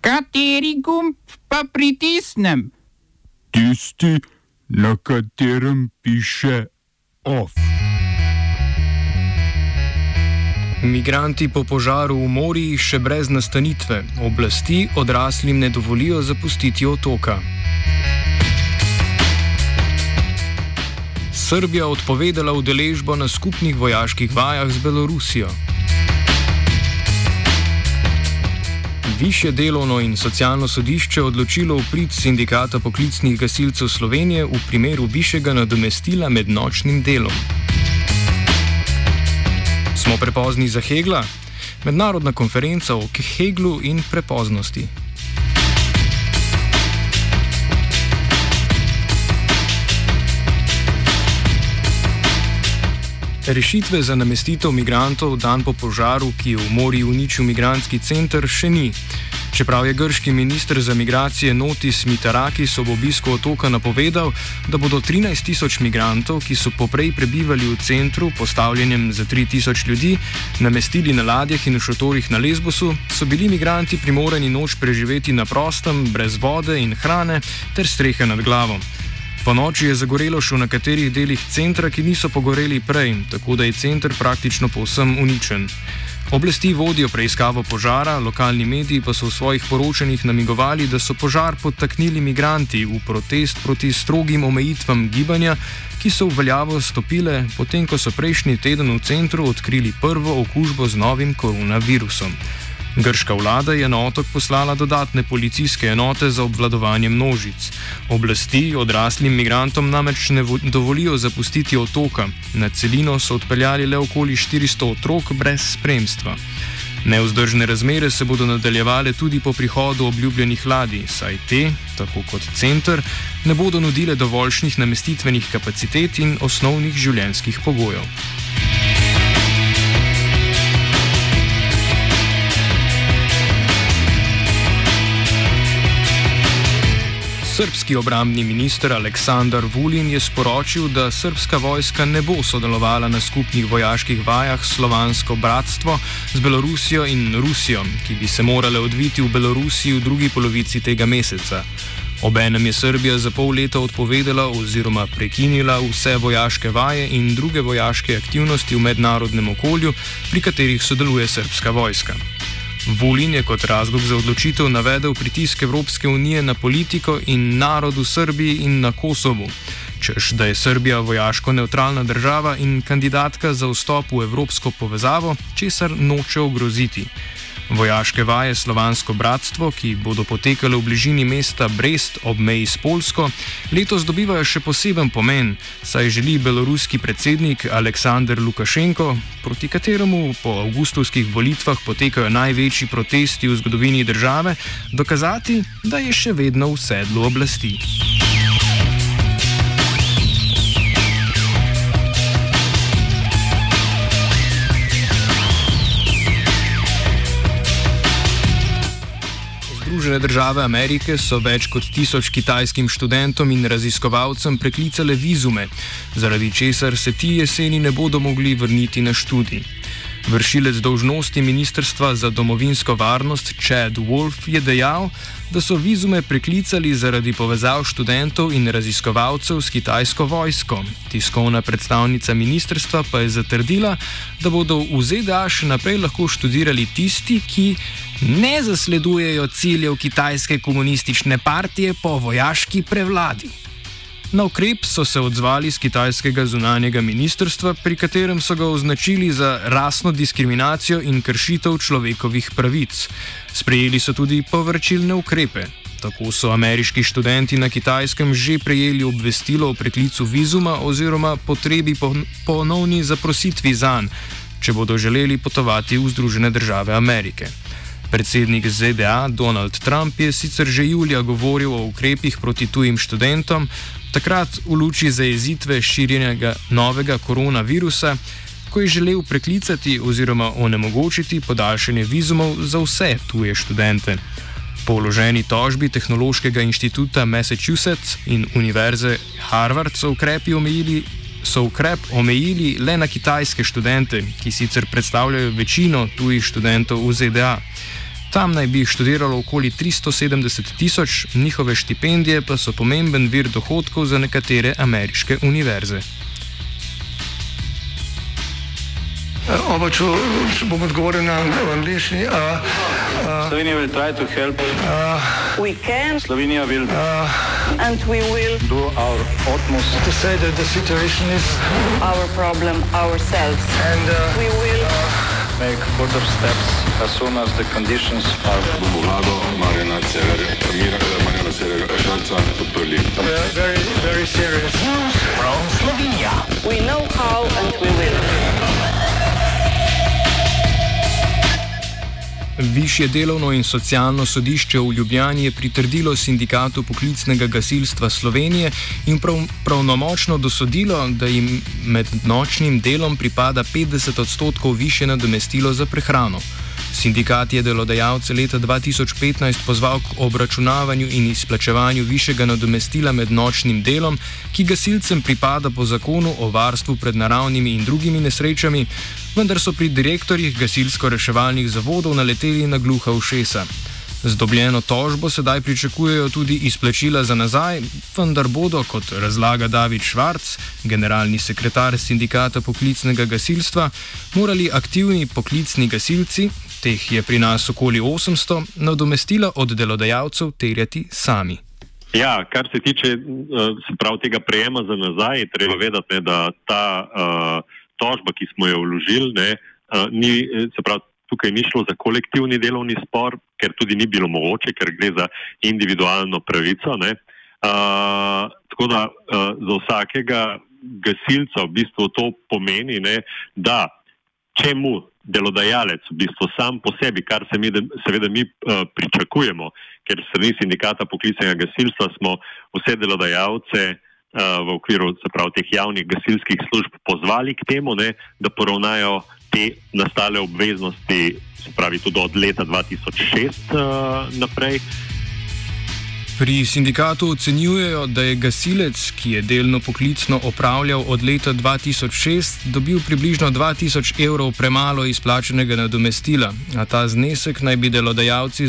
Kateri gumb pa pritisnem? Tisti, na katerem piše OF. Migranti po požaru v morju še brez nastanitve, oblasti odraslim ne dovolijo zapustiti otoka. Srbija odpovedala udeležbo na skupnih vojaških vajah z Belorusijo. Više delovno in socialno sodišče odločilo v prid sindikata poklicnih gasilcev Slovenije v primeru višjega nadomestila med nočnim delom. Smo prepozni za Hegla? Mednarodna konferenca o Heglu in prepoznosti. Rešitve za namestitev migrantov dan po požaru, ki je v morju uničil migranski center, še ni. Čeprav je grški ministr za migracije Notis Mitarakis ob obisku otoka napovedal, da bodo 13 tisoč migrantov, ki so poprej prebivali v centru, postavljenem za 3 tisoč ljudi, namestili na ladjah in šotorih na Lesbosu, so bili migranti primorani noč preživeti na prostem, brez vode in hrane ter strehe nad glavo. Po noči je zagorelo še v nekaterih delih centra, ki niso pogoreli prej, tako da je center praktično povsem uničen. Oblasti vodijo preiskavo požara, lokalni mediji pa so v svojih poročanjih namigovali, da so požar podtaknili migranti v protest proti strogim omejitvam gibanja, ki so v veljavo stopile, potem ko so prejšnji teden v centru odkrili prvo okužbo z novim koronavirusom. Grška vlada je na otok poslala dodatne policijske enote za obvladovanje množic. Oblasti odraslim migrantom namreč ne dovolijo zapustiti otoka. Na celino so odpeljali le okoli 400 otrok brez spremstva. Neuzdržne razmere se bodo nadaljevale tudi po prihodu obljubljenih ladij, saj te, tako kot center, ne bodo nudile dovoljšnih namestitvenih kapacitet in osnovnih življenjskih pogojev. Srpski obrambni minister Aleksandar Vulin je sporočil, da srpska vojska ne bo sodelovala na skupnih vojaških vajah Slovansko bratstvo z Belorusijo in Rusijo, ki bi se morale odviti v Belorusiji v drugi polovici tega meseca. Obenem je Srbija za pol leta odpovedala oziroma prekinila vse vojaške vaje in druge vojaške aktivnosti v mednarodnem okolju, pri katerih sodeluje srpska vojska. Vulin je kot razlog za odločitev navedel pritisk Evropske unije na politiko in narod v Srbiji in na Kosovu, čež da je Srbija vojaško neutralna država in kandidatka za vstop v evropsko povezavo, česar noče ogroziti. Vojaške vaje Slovansko bratstvo, ki bodo potekale v bližini mesta Brest ob meji s Polsko, letos dobivajo še poseben pomen, saj želi beloruski predsednik Aleksandr Lukašenko, proti kateremu po avgustovskih volitvah potekajo največji protesti v zgodovini države, dokazati, da je še vedno v sedlu oblasti. Združene države Amerike so več kot tisoč kitajskim študentom in raziskovalcem preklicale vizume, zaradi česar se ti jeseni ne bodo mogli vrniti na študij. Vršilec dolžnosti Ministrstva za domovinsko varnost Chad Wolf je dejal, da so vizume preklicali zaradi povezav študentov in raziskovalcev s kitajsko vojsko. Tiskovna predstavnica ministrstva pa je zatrdila, da bodo v ZDA še naprej lahko študirali tisti, ki ne zasledujejo ciljev kitajske komunistične partije po vojaški prevladi. Na ukrep so se odzvali z kitajskega zunanjega ministrstva, pri katerem so ga označili za rasno diskriminacijo in kršitev človekovih pravic. Sprejeli so tudi povrčilne ukrepe. Tako so ameriški študenti na kitajskem že prejeli obvestilo o preklicu vizuma oziroma potrebi po ponovni zaprositvi zanj, če bodo želeli potovati v Združene države Amerike. Predsednik ZDA Donald Trump je sicer že julija govoril o ukrepih proti tujim študentom, takrat v luči zajezitve širjenja novega koronavirusa, ko je želel preklicati oziroma onemogočiti podaljšanje vizumov za vse tuje študente. Po vloženi tožbi Tehnološkega inštituta Massachusetts in Univerze Harvard so ukrepi omejili. So ukrep omejili le na kitajske študente, ki sicer predstavljajo večino tujih študentov v ZDA. Tam naj bi jih študiralo okoli 370 tisoč, njihove štipendije pa so pomemben vir dohodkov za nekatere ameriške univerze. Oba, če, če bom odgovoril na angliški. Slovenija will try to help. We can Slovenija and we will do our utmost. To say that the situation is our problem ourselves. and uh, We will make further steps as soon as the conditions are. Marina Marina Very, very serious. From Slovenia. We know how and we will. Višje delovno in socialno sodišče v Ljubljani je pritrdilo sindikatu poklicnega gasilstva Slovenije in prav, pravnomočno dosodilo, da jim med nočnim delom pripada 50 odstotkov više nadomestilo za prehrano. Sindikat je delodajalce leta 2015 pozval k obračunavanju in izplačevanju višjega nadomestila med nočnim delom, ki gasilcem pripada po zakonu o varstvu pred naravnimi in drugimi nesrečami, vendar so pri direktorjih gasilsko-reševalnih zavodov naleteli na gluha ušesa. Z dobljeno tožbo sedaj pričakujejo tudi izplačila za nazaj, vendar bodo, kot razlaga David Švarc, generalni sekretar sindikata poklicnega gasilstva, morali aktivni poklicni gasilci, teh je pri nas okoli 800, nadomestila od delodajalcev terjati sami. Ja, kar se tiče eh, se pravi, tega prejema za nazaj, treba vedeti, ne, da ta uh, tožba, ki smo jo vložili, ne, uh, ni, se pravi, tukaj ni šlo za kolektivni delovni spor, ker tudi ni bilo mogoče, ker gre za individualno pravico. Ne. Uh, tako da uh, za vsakega gasilca v bistvu to pomeni, ne, da če mu delodajalec v bistvu sam po sebi, kar se mi, seveda mi uh, pričakujemo, ker strani sindikata poklicnega gasilstva smo vse delodajalce uh, v okviru pravi, teh javnih gasilskih služb pozvali k temu, ne, da poravnajo te nastale obveznosti, se pravi tudi od leta 2006 uh, naprej. Pri sindikatu ocenjujejo, da je gasilec, ki je delno poklicno opravljal od leta 2006, dobil približno 2000 evrov premalo izplačenega nadomestila, a ta znesek naj bi delodajalci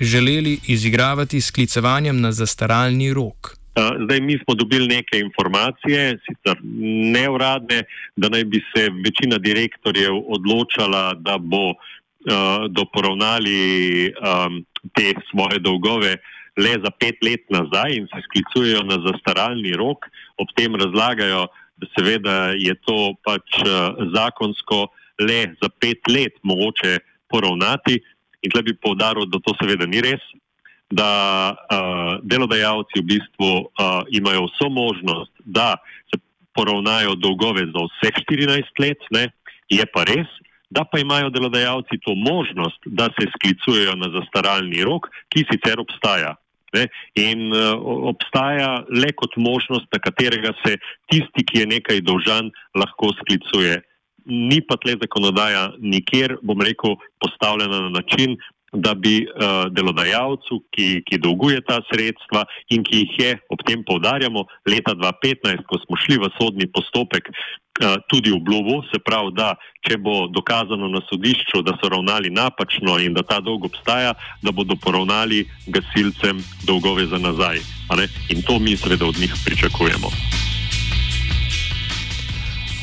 želeli izigravati s klicevanjem na zastaralni rok. Zdaj, mi smo dobili neke informacije, sicer neuradne, da naj bi se večina direktorjev odločala, da bo uh, doporavnali um, te svoje dolgove le za pet let nazaj in se sklicujejo na zastaralni rok, ob tem razlagajo, da seveda je to pač uh, zakonsko le za pet let mogoče poravnati. In tle bi povdaril, da to seveda ni res, da uh, delodajalci v bistvu uh, imajo vso možnost, da se poravnajo dolgove za vseh 14 let, ne? je pa res, da pa imajo delodajalci to možnost, da se sklicujejo na zastaralni rok, ki sicer obstaja. Ne? In uh, obstaja le kot možnost, na katerega se tisti, ki je nekaj dolžan, lahko sklicuje. Ni pa tle zakonodaja nikjer, bom rekel, postavljena na način, da bi uh, delodajalcu, ki, ki dolguje ta sredstva in ki jih je, ob tem povdarjamo, leta 2015, ko smo šli v sodni postopek, uh, tudi obljubo, se pravi, da če bo dokazano na sodišču, da so ravnali napačno in da ta dolg obstaja, da bodo poravnali gasilcem dolgove za nazaj. In to mi seveda od njih pričakujemo.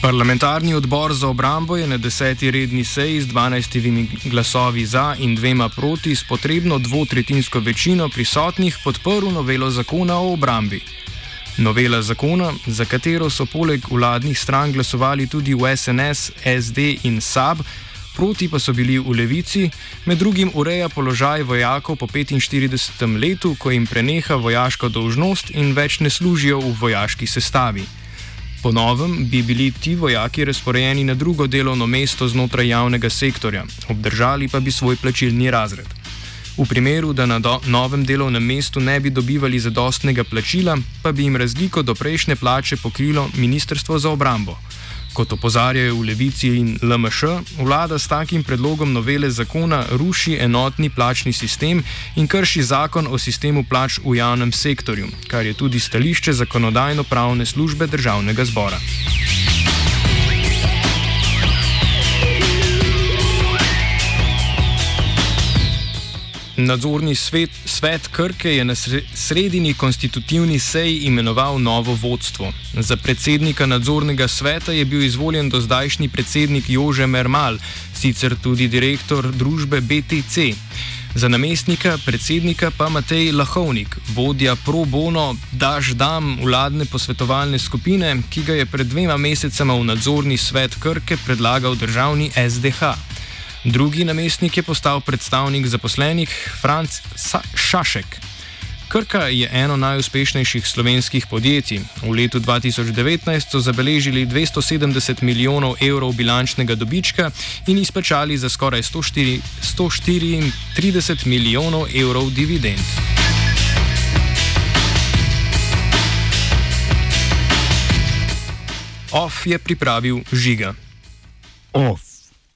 Parlamentarni odbor za obrambo je na deseti redni seji z 12 glasovi za in dvema proti s potrebno dvotretinsko večino prisotnih podprl novelo zakona o obrambi. Novela zakona, za katero so poleg vladnih stran glasovali tudi v SNS, SD in SAB, proti pa so bili v levici, med drugim ureja položaj vojakov po 45. letu, ko jim preneha vojaška dolžnost in več ne služijo v vojaški sestavi. Po novem bi bili ti vojaki razporejeni na drugo delovno mesto znotraj javnega sektorja, obdržali pa bi svoj plačilni razred. V primeru, da na novem delovnem mestu ne bi dobivali zadostnega plačila, pa bi jim razliko do prejšnje plače pokrilo Ministrstvo za obrambo. Kot opozarjajo v Levici in LMŠ, vlada s takim predlogom novele zakona ruši enotni plačni sistem in krši zakon o sistemu plač v javnem sektorju, kar je tudi stališče zakonodajno-pravne službe državnega zbora. Nadzorni svet, svet Krke je na sredini konstitutivni seji imenoval novo vodstvo. Za predsednika nadzornega sveta je bil izvoljen do zdajšnji predsednik Jože Mermal, sicer tudi direktor družbe BTC. Za namestnika predsednika pa Matej Lahovnik, vodja pro bono Daž Dam vladne posvetovalne skupine, ki ga je pred dvema mesecema v nadzorni svet Krke predlagal državni SDH. Drugi namestnik je postal predstavnik zaposlenih Franz Šašek. Krka je eno najuspešnejših slovenskih podjetij. V letu 2019 so zabeležili 270 milijonov evrov bilančnega dobička in izplačali za skoraj 104, 134 milijonov evrov dividend. OF je pripravil žiga. OF.